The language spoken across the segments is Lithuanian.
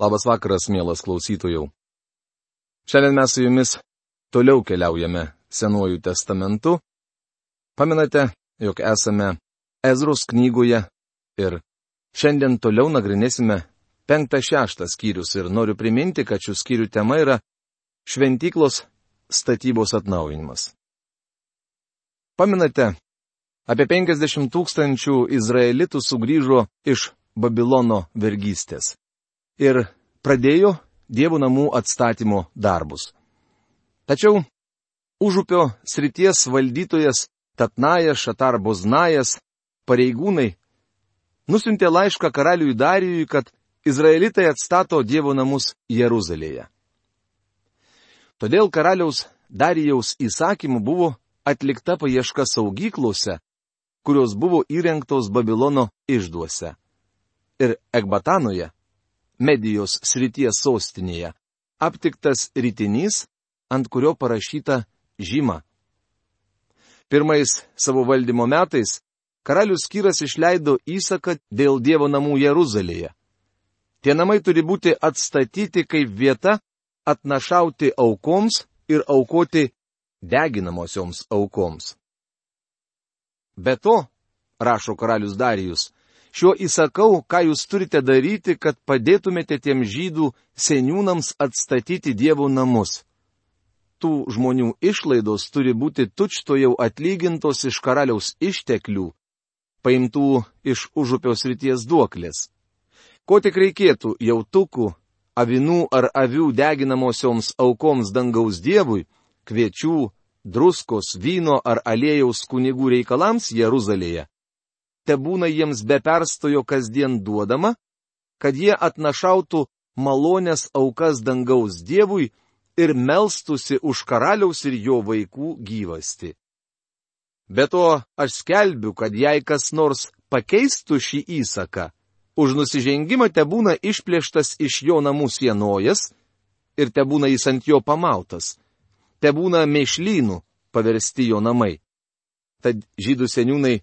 Labas vakaras, mielas klausytojų. Šiandien mes su jumis toliau keliaujame Senuoju testamentu. Paminate, jog esame Ezros knygoje ir šiandien toliau nagrinėsime penktą šeštą skyrius ir noriu priminti, kad šių skyrių tema yra šventyklos statybos atnaujinimas. Paminate, apie 50 tūkstančių izraelitų sugrįžo iš Babilono vergystės ir pradėjo dievų namų atstatymo darbus. Tačiau užupio srities valdytojas Tatnajas Šatarboznajas pareigūnai nusintė laišką karaliui Darijui, kad izraelitai atstato dievo namus Jeruzalėje. Todėl karaliaus Darijaus įsakymu buvo atlikta paieška saugyklose, kurios buvo įrengtos Babilono išduose. Ir Ekbatanoje Medijos srities sostinėje, aptiktas rytinys, ant kurio parašyta žyma. Pirmais savo valdymo metais karalius Kyras išleido įsaką dėl Dievo namų Jeruzalėje. Tie namai turi būti atstatyti kaip vieta atnašauti aukoms ir aukoti deginamosioms aukoms. Be to, rašo karalius Darijus, Šiuo įsakau, ką jūs turite daryti, kad padėtumėte tiem žydų seniūnams atstatyti dievų namus. Tų žmonių išlaidos turi būti tučto jau atlygintos iš karaliaus išteklių, paimtų iš užupios ryties duoklės. Ko tik reikėtų jautukų, avinų ar avių deginamosioms aukoms dangaus dievui, kviečių, druskos, vyno ar aliejaus kunigų reikalams Jeruzalėje, te būna jiems be perstojo kasdien duodama, kad jie atnašautų malonės aukas dangaus Dievui ir melstusi už karaliaus ir jo vaikų gyvasti. Be to, aš skelbiu, kad jei kas nors pakeistų šį įsaką, už nusižengimą te būna išplėštas iš jo namų sienojas ir te būna jis ant jo pamautas, te būna mėšlynų paversti jo namai. Tad žydų seniūnai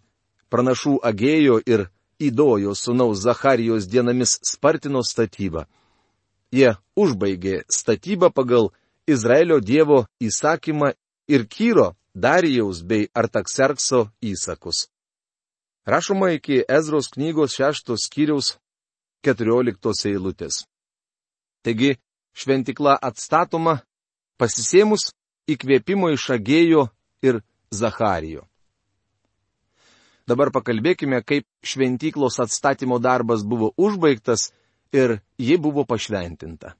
pranašų Agėjo ir Įdojo sunaus Zacharijos dienomis spartino statybą. Jie užbaigė statybą pagal Izraelio Dievo įsakymą ir Kyro, Darijaus bei Artakserkso įsakus. Rašoma iki Ezros knygos šeštos skyriaus keturioliktos eilutės. Taigi, šventikla atstatoma, pasisėmus įkvėpimo iš Agėjo ir Zacharijo. Dabar pakalbėkime, kaip šventyklos atstatymo darbas buvo užbaigtas ir ji buvo pašventinta.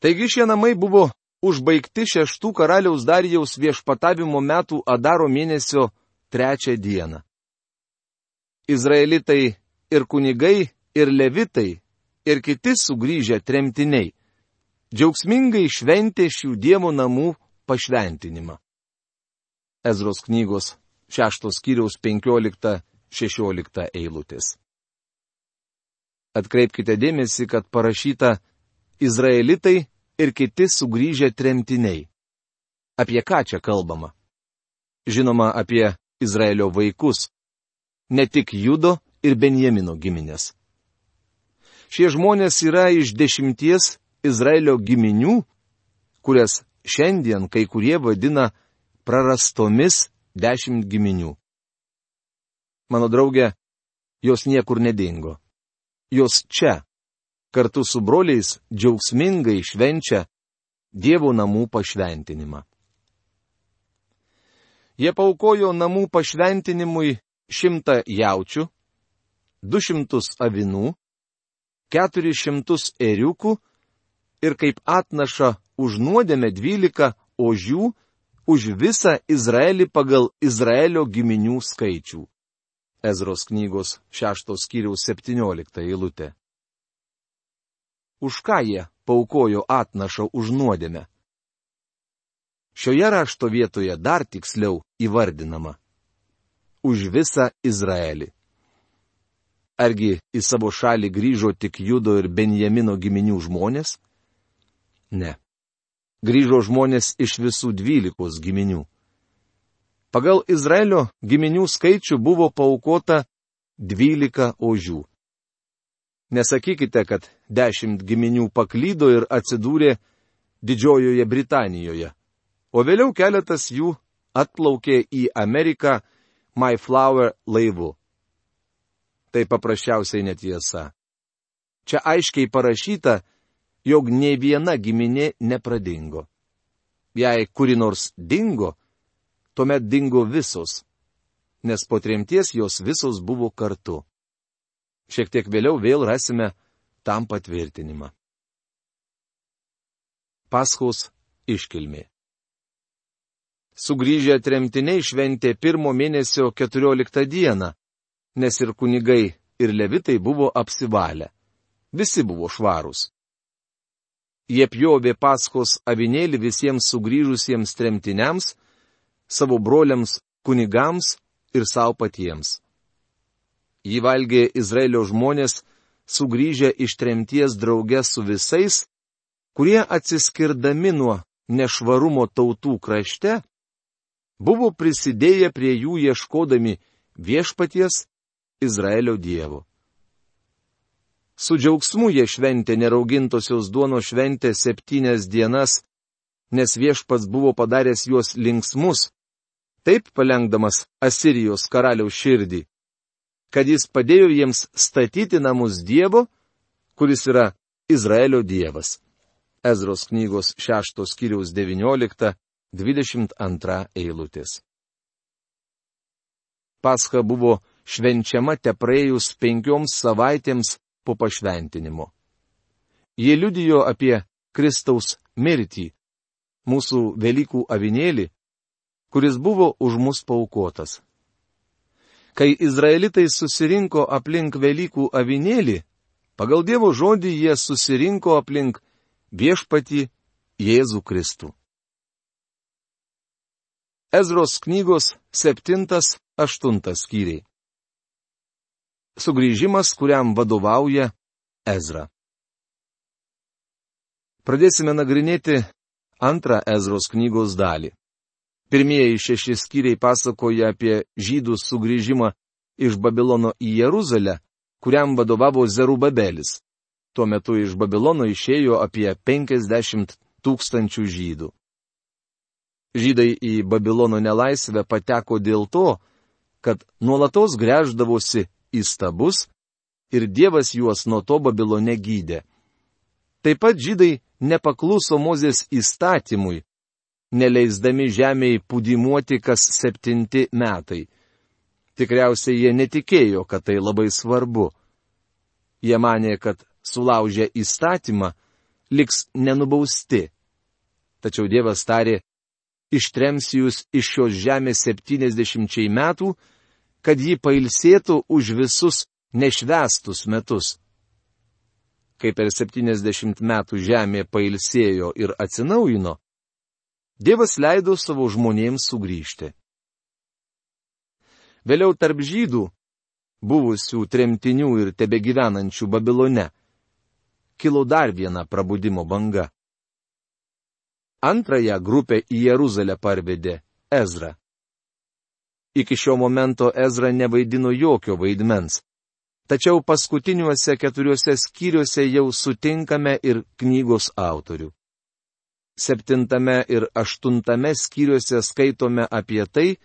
Taigi šie namai buvo užbaigti šeštų karaliaus Darijaus viešpatavimo metų Adaro mėnesio trečią dieną. Izraelitai ir kunigai, ir levitai, ir kiti sugrįžę tremtiniai džiaugsmingai šventė šių dievo namų pašventinimą. Ezros knygos šeštos kiriaus 15-16 eilutės. Atkreipkite dėmesį, kad parašyta Izraelitai ir kiti sugrįžę tremtiniai. Apie ką čia kalbama? Žinoma, apie Izraelio vaikus. Ne tik Judo ir Benjamino giminės. Šie žmonės yra iš dešimties Izraelio giminių, kurias šiandien kai kurie vadina prarastomis dešimt giminių. Mano draugė, jos niekur nedingo. Jos čia, kartu su broliais, džiaugsmingai švenčia Dievo namų pašventinimą. Jie paukojo namų pašventinimui šimtą jaučių, du šimtus avinų, keturis šimtus eriukų ir kaip atnaša už nuodėmę dvylika ožių už visą Izraelį pagal Izraelio giminių skaičių. Ezros knygos 6 skyriaus 17 eilutė. Už ką jie paukojo atnašą už nuodėmę? Šioje rašto vietoje dar tiksliau įvardinama. Už visą Izraelį. Argi į savo šalį grįžo tik Judo ir Benjamino giminių žmonės? Ne grįžo žmonės iš visų dvylikos giminių. Pagal Izraelio giminių skaičių buvo paukota dvylika ožių. Nesakykite, kad dešimt giminių paklydo ir atsidūrė Didžiojoje Britanijoje, o vėliau keletas jų atplaukė į Ameriką Mayflower laivu. Tai paprasčiausiai netiesa. Čia aiškiai parašyta, jog ne viena giminė nepradingo. Jei kuri nors dingo, tuomet dingo visos, nes po tremties jos visos buvo kartu. Šiek tiek vėliau vėl rasime tam patvirtinimą. Paskos iškilmė. Sugryžę tremtiniai šventė pirmo mėnesio 14 dieną, nes ir kunigai, ir levitai buvo apsivalę. Visi buvo švarūs. Jie pjovė paskos avinėlį visiems sugrįžusiems tremtiniams, savo broliams kunigams ir savo patiems. Jį valgė Izraelio žmonės, sugrįžę iš tremties draugė su visais, kurie atsiskirdami nuo nešvarumo tautų krašte, buvo prisidėję prie jų ieškodami viešpaties Izraelio dievo. Su džiaugsmu jie šventė neraugintosios duono šventę septynias dienas, nes viešpats buvo padaręs juos linksmus, taip palengdamas Asirijos karaliaus širdį, kad jis padėjo jiems statyti namus Dievo, kuris yra Izraelio Dievas. Ezros knygos 6 skyriaus 19-22 eilutės. Pascha buvo švenčiama te praėjus penkioms savaitėms po pašventinimo. Jie liudijo apie Kristaus mirtį, mūsų Velykų avinėlį, kuris buvo už mus paukotas. Kai izraelitai susirinko aplink Velykų avinėlį, pagal Dievo žodį jie susirinko aplink viešpatį Jėzų Kristų. Ezros knygos 7-8 skyriai. Sugryžimas, kuriam vadovauja Ezra. Pradėsime nagrinėti antrą Ezros knygos dalį. Pirmieji šeši skyriai pasakoja apie žydų sugrįžimą iš Babilono į Jeruzalę, kuriam vadovavo Zerubabelis. Tuo metu iš Babilono išėjo apie 50 tūkstančių žydų. Žydai į Babilono nelaisvę pateko dėl to, kad nuolatos greždavosi į stabus ir Dievas juos nuo to Babilone gydė. Taip pat žydai nepakluso Mozės įstatymui, neleisdami žemėje pudimuoti kas septinti metai. Tikriausiai jie netikėjo, kad tai labai svarbu. Jie manė, kad sulaužę įstatymą liks nenubausti. Tačiau Dievas tarė, ištrems jūs iš šios žemės septyniasdešimčiai metų, kad ji pailsėtų už visus nešvestus metus. Kai per septyniasdešimt metų žemė pailsėjo ir atsinaujino, Dievas leido savo žmonėms sugrįžti. Vėliau tarp žydų, buvusių tremtinių ir tebegyvenančių Babilone, kilo dar viena prabudimo banga. Antrąją grupę į Jeruzalę parvedė Ezra. Iki šio momento Ezra nevaidino jokio vaidmens. Tačiau paskutiniuose keturiuose skyriuose jau sutinkame ir knygos autorių septintame ir aštuntame skyriuose skaitome apie tai,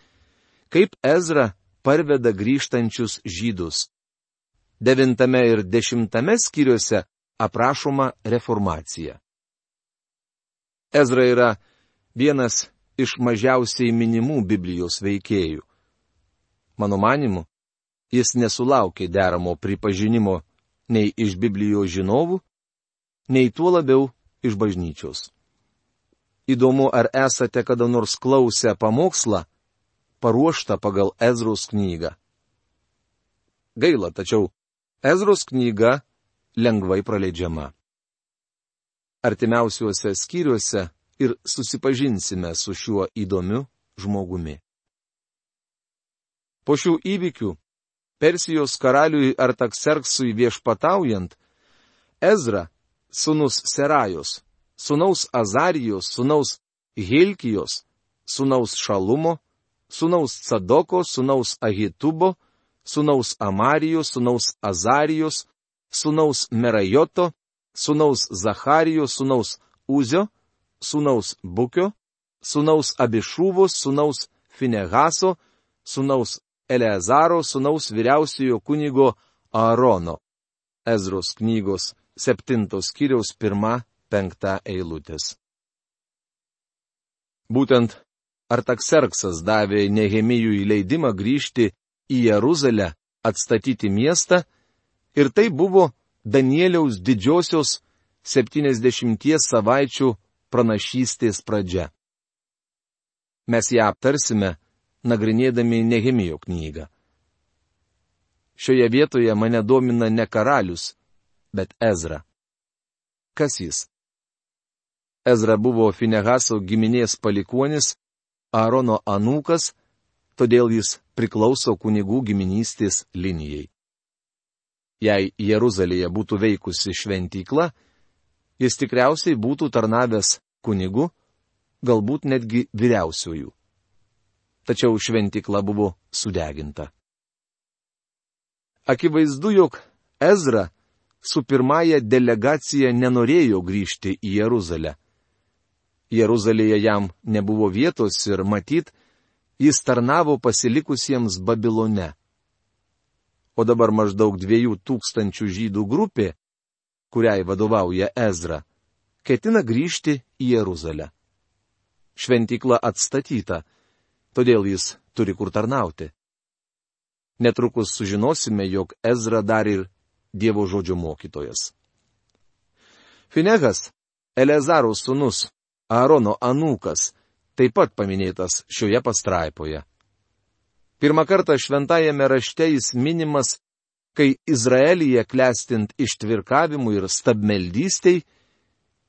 kaip Ezra parveda grįžtančius žydus. Devintame ir dešimtame skyriuose aprašoma reformacija. Ezra yra vienas iš mažiausiai minimų Biblijos veikėjų. Mano manimu, jis nesulaukė deramo pripažinimo nei iš Biblijos žinovų, nei tuo labiau iš bažnyčios. Įdomu, ar esate kada nors klausę pamokslą, paruoštą pagal Ezros knygą. Gaila, tačiau Ezros knyga lengvai praleidžiama. Artimiausiuose skyriuose ir susipažinsime su šiuo įdomiu žmogumi. Po šių įvykių Persijos karaliui Artakserksui viešpataujant, Ezra, sunus Serajos, sunaus Azarijos, sunaus Hilkijos, sunaus Šalumo, sunaus Sadoko, sunaus Ahitubo, sunaus Amarijos, sunaus Azarijos, sunaus Merajoto, sunaus Zacharijo, sunaus Uzio, sunaus Bukio, sunaus Abišūvos, sunaus Finehaso, sunaus Eleazaro, sunaus vyriausiojo kunigo Aarono. Ezros knygos septintos kiriaus pirma, penkta eilutės. Būtent Artakserksas davė Nehemijui leidimą grįžti į Jeruzalę, atstatyti miestą, ir tai buvo Danieliaus didžiosios 70 savaičių pranašystės pradžia. Mes ją aptarsime, nagrinėdami Nehemijo knygą. Šioje vietoje mane domina ne karalius, bet Ezra. Kas jis? Ezra buvo Finehaso giminės palikuonis, Aarono anūkas, todėl jis priklauso kunigų giminystės linijai. Jei Jeruzalėje būtų veikusi šventykla, jis tikriausiai būtų tarnavęs kunigu, galbūt netgi vyriausiųjų. Tačiau šventykla buvo sudeginta. Akivaizdu, jog Ezra su pirmąją delegacija nenorėjo grįžti į Jeruzalę. Jeruzalėje jam nebuvo vietos ir matyt, jis tarnavo pasilikusiems Babilone. O dabar maždaug dviejų tūkstančių žydų grupė, kuriai vadovauja Ezra, ketina grįžti į Jeruzalę. Šventykla atstatyta, todėl jis turi kur tarnauti. Netrukus sužinosime, jog Ezra dar ir Dievo žodžio mokytojas. Finegas, Elezaro sūnus, Aarono anūkas, taip pat paminėtas šioje pastraipoje. Pirmą kartą šventajame rašte jis minimas, kai Izraelyje klestint ištvirkavimui ir stabmeldystiai,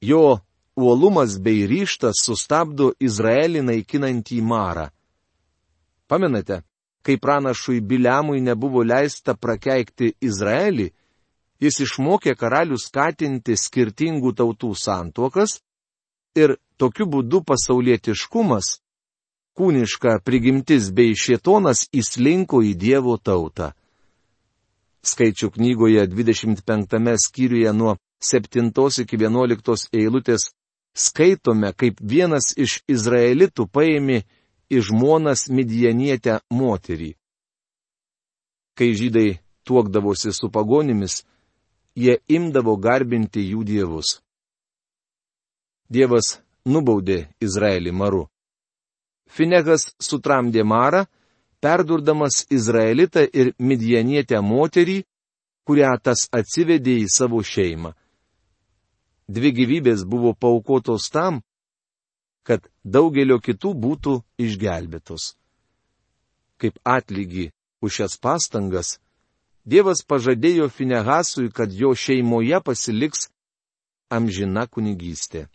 jo uolumas bei ryštas sustabdo Izraelį naikinantį marą. Pamenate, kai pranašui Biliamui nebuvo leista prakeikti Izraelį, jis išmokė karalių skatinti skirtingų tautų santuokas ir tokiu būdu pasaulietiškumas, kūniška prigimtis bei šietonas įslinko į Dievo tautą. Skaičių knygoje 25 skyriuje nuo 7 iki 11 eilutės skaitome, kaip vienas iš izraelitų paėmė į žmonas midjanietę moterį. Kai žydai tuokdavosi su pagonimis, jie imdavo garbinti jų dievus. Dievas nubaudė Izraelį maru. Finegas sutramdė marą, perdurdamas Izraelitą ir midjanietę moterį, kurią tas atsivedė į savo šeimą. Dvi gyvybės buvo paukotos tam, kad daugelio kitų būtų išgelbėtos. Kaip atlygį už šias pastangas, Dievas pažadėjo Finehasui, kad jo šeimoje pasiliks amžina kunigystė.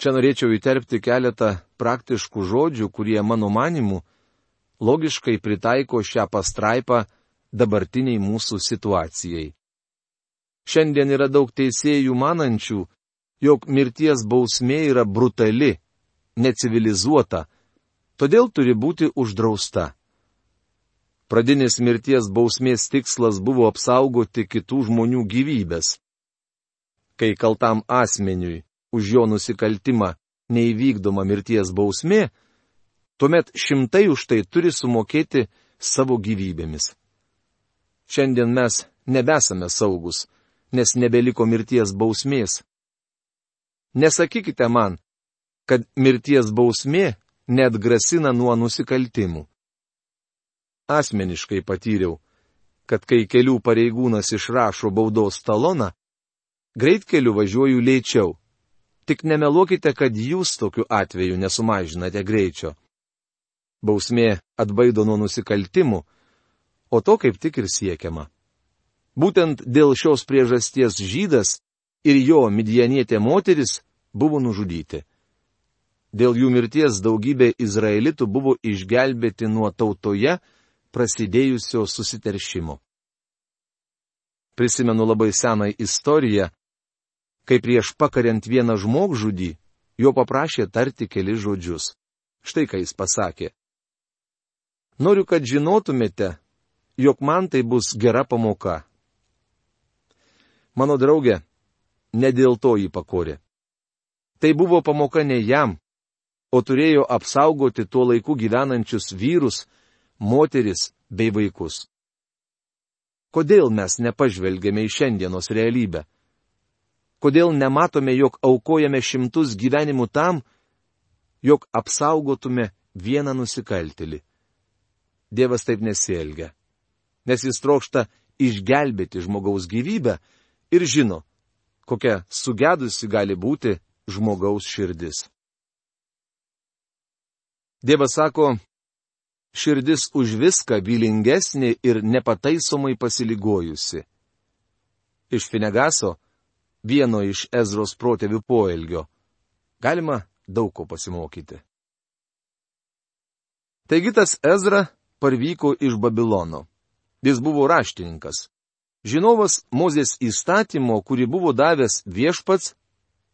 Čia norėčiau įterpti keletą praktiškų žodžių, kurie mano manimu logiškai pritaiko šią pastraipą dabartiniai mūsų situacijai. Šiandien yra daug teisėjų manančių, jog mirties bausmė yra brutali, necivilizuota, todėl turi būti uždrausta. Pradinis mirties bausmės tikslas buvo apsaugoti kitų žmonių gyvybės. Kai kaltam asmeniui už jo nusikaltimą neįvykdoma mirties bausmė, tuomet šimtai už tai turi sumokėti savo gyvybėmis. Šiandien mes nebesame saugus, nes nebeliko mirties bausmės. Nesakykite man, kad mirties bausmė net grasina nuo nusikaltimų. Asmeniškai patyriau, kad kai kelių pareigūnas išrašo baudos taloną, greitkeliu važiuoju lėčiau Tik nemeluokite, kad jūs tokiu atveju nesumažinate greičio. Bausmė atbaido nuo nusikaltimų, o to kaip tik ir siekiama. Būtent dėl šios priežasties žydas ir jo midjanietė moteris buvo nužudyti. Dėl jų mirties daugybė izraelitų buvo išgelbėti nuo tautoje prasidėjusio susiteršimo. Prisimenu labai seną istoriją, kai prieš pakariant vieną žmogžudį, jo paprašė tarti keli žodžius. Štai ką jis pasakė. Noriu, kad žinotumėte, jog man tai bus gera pamoka. Mano draugė, ne dėl to jį pakorė. Tai buvo pamoka ne jam, o turėjo apsaugoti tuo laiku gyvenančius vyrus, moteris bei vaikus. Kodėl mes nepažvelgėme į šiandienos realybę? Kodėl nematome, jog aukojame šimtus gyvenimų tam, jog apsaugotume vieną nusikaltelį? Dievas taip nesielgia, nes jis trokšta išgelbėti žmogaus gyvybę ir žino, kokia sugedusi gali būti žmogaus širdis. Dievas sako, širdis už viską vylingesnė ir nepataisomai pasiligojusi. Iš Finegaso, vieno iš Ezros protėvių poelgio, galima daug ko pasimokyti. Taigi tas Ezra parvyko iš Babilono. Jis buvo raštininkas. Žinovas Mozės įstatymo, kurį buvo davęs viešpats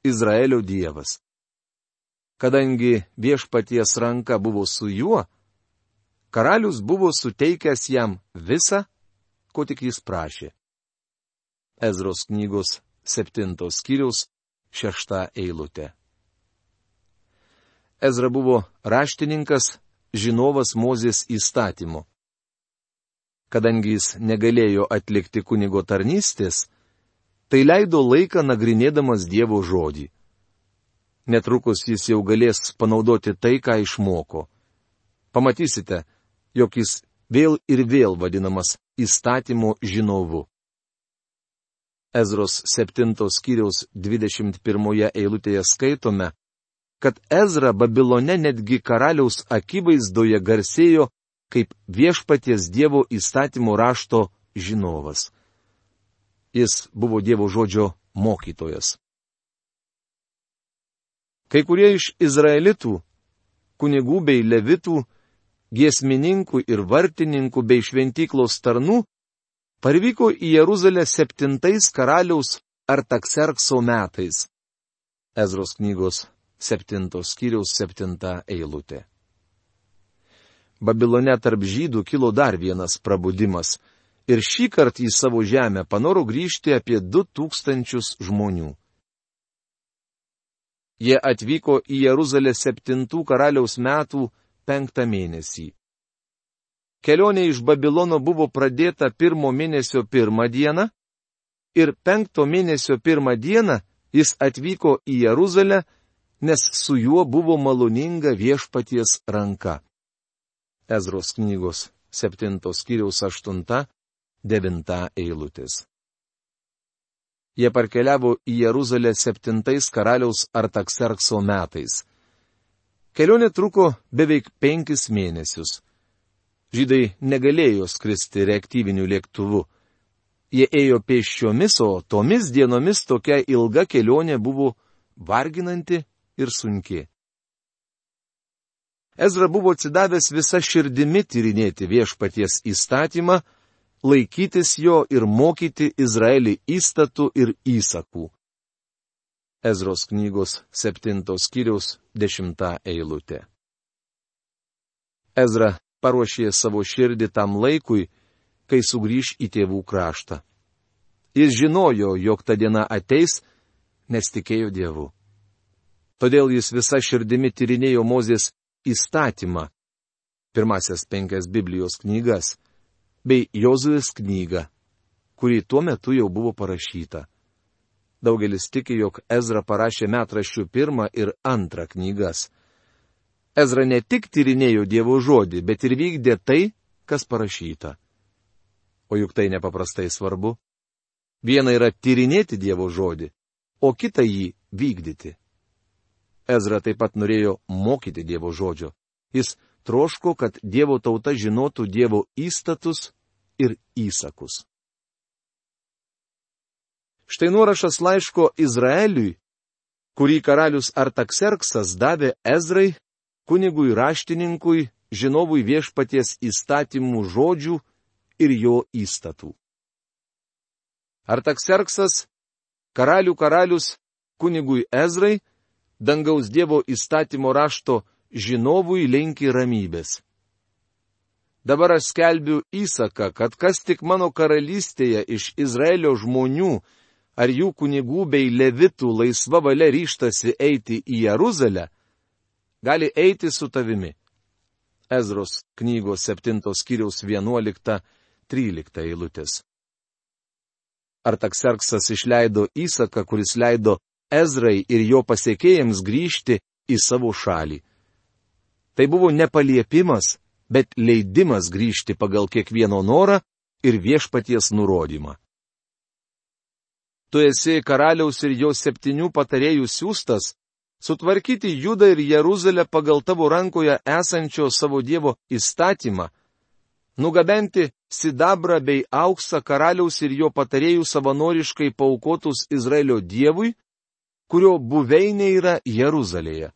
Izraelio dievas. Kadangi viešpaties ranka buvo su juo, karalius buvo suteikęs jam visą, ko tik jis prašė. Ezros knygos septintos skyriaus šešta eilutė. Ezra buvo raštininkas, žinovas Mozės įstatymu. Kadangi jis negalėjo atlikti kunigo tarnystės, tai leido laiką nagrinėdamas Dievo žodį. Netrukus jis jau galės panaudoti tai, ką išmoko. Pamatysite, jog jis vėl ir vėl vadinamas įstatymo žinovu. Ezros 7 skyriaus 21 eilutėje skaitome, kad Ezra Babilone netgi karaliaus akivaizdoje garsėjo kaip viešpaties Dievo įstatymo rašto žinovas. Jis buvo Dievo žodžio mokytojas. Kai kurie iš izraelitų, kunigų bei levitų, giesmininkų ir vartininkų bei šventyklos tarnų parvyko į Jeruzalę septintais karaliaus Artakserkso metais. Ezros knygos septintos skyriaus septinta eilutė. Babilone tarp žydų kilo dar vienas prabudimas ir šį kartą į savo žemę panoro grįžti apie du tūkstančius žmonių. Jie atvyko į Jeruzalę septintų karaliaus metų penktą mėnesį. Kelionė iš Babilono buvo pradėta pirmo mėnesio pirmą dieną ir penkto mėnesio pirmą dieną jis atvyko į Jeruzalę, nes su juo buvo maloninga viešpaties ranka. Ezros knygos 7 skyriaus 8 9 eilutės. Jie parkeliavo į Jeruzalę septintais karaliaus Artakserkso metais. Kelionė truko beveik penkis mėnesius. Žydai negalėjo skristi reaktyviniu lėktuvu. Jie ėjo pėsčiomis, o tomis dienomis tokia ilga kelionė buvo varginanti ir sunki. Ezra buvo atsidavęs visą širdimi tyrinėti viešpaties įstatymą, laikytis jo ir mokyti Izraelį įstatų ir įsakų. Ezros knygos 7 skyriaus 10 eilutė. Ezra paruošė savo širdį tam laikui, kai sugrįž į tėvų kraštą. Jis žinojo, jog ta diena ateis, nes tikėjo Dievu. Todėl jis visa širdimi tyrinėjo Mozės įstatymą, pirmasias penkias Biblijos knygas, bei Jozuės knygą, kuri tuo metu jau buvo parašyta. Daugelis tiki, jog Ezra parašė metraščių pirmą ir antrą knygas. Ezra ne tik tyrinėjo Dievo žodį, bet ir vykdė tai, kas parašyta. O juk tai nepaprastai svarbu. Viena yra tyrinėti Dievo žodį, o kita jį vykdyti. Ezra taip pat norėjo mokyti Dievo žodžio. Jis troško, kad Dievo tauta žinotų Dievo įstatus ir įsakus. Štai nuorašas laiško Izraeliui, kurį karalius Artakserksas davė Ezrai, kunigui raštininkui, žinovui viešpaties įstatymų žodžių ir jo įstatų. Artakserksas, karalių karalius, kunigui Ezrai, dangaus Dievo įstatymo rašto žinovui linki ramybės. Dabar aš skelbiu įsaką, kad kas tik mano karalystėje iš Izraelio žmonių ar jų kunigų bei levitų laisva valia ryštasi eiti į Jeruzalę, gali eiti su tavimi. Ezros knygos 7 skyriaus 11-13 eilutės. Artakserksas išleido įsaką, kuris leido Ezrai ir jo pasiekėjams grįžti į savo šalį. Tai buvo nepaliepimas, bet leidimas grįžti pagal kiekvieno norą ir viešpaties nurodymą. Tu esi karaliaus ir jo septynių patarėjų siūstas, sutvarkyti Judą ir Jeruzalę pagal tavo rankoje esančio savo Dievo įstatymą, nugabenti sidabrą bei auksą karaliaus ir jo patarėjų savanoriškai paukotus Izraelio Dievui, kurio buveinė yra Jeruzalėje.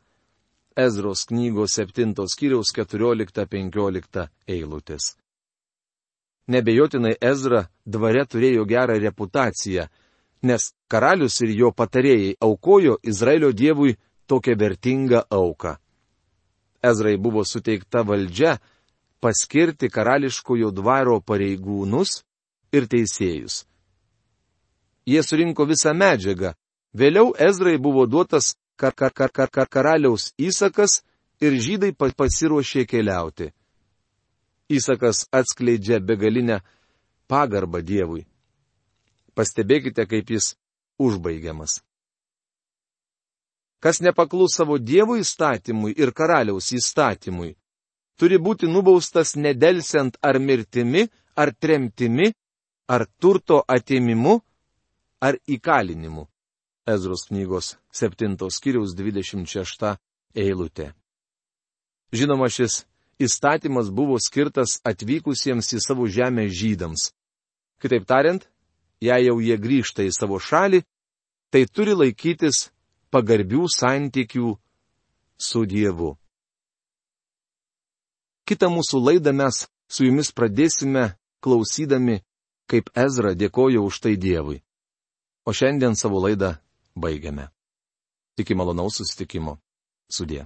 Ezros knygos 7 skyriaus 14-15 eilutės. Nebejotinai Ezra dvare turėjo gerą reputaciją, nes karalius ir jo patarėjai aukojo Izraelio dievui tokią vertingą auką. Ezrai buvo suteikta valdžia paskirti karališkojo dvaro pareigūnus ir teisėjus. Jie surinko visą medžiagą. Vėliau Ezrai buvo duotas kar, kar, kar, kar, kar, karaliaus įsakas ir žydai pasiruošė keliauti. Įsakas atskleidžia begalinę pagarbą Dievui. Pastebėkite, kaip jis užbaigiamas. Kas nepaklus savo Dievo įstatymui ir karaliaus įstatymui, turi būti nubaustas nedelsiant ar mirtimi, ar tremtimi, ar turto atėmimu, ar įkalinimu. Ezros knygos 7 skyriaus 26 eilutė. Žinoma, šis įstatymas buvo skirtas atvykusiems į savo žemę žydams. Kitaip tariant, jei jau jie grįžta į savo šalį, tai turi laikytis pagarbių santykių su Dievu. Kita mūsų laidą mes su jumis pradėsime klausydami, kaip Ezra dėkojo už tai Dievui. O šiandien savo laidą baigiame. Iki malonaus susitikimo. Sudė.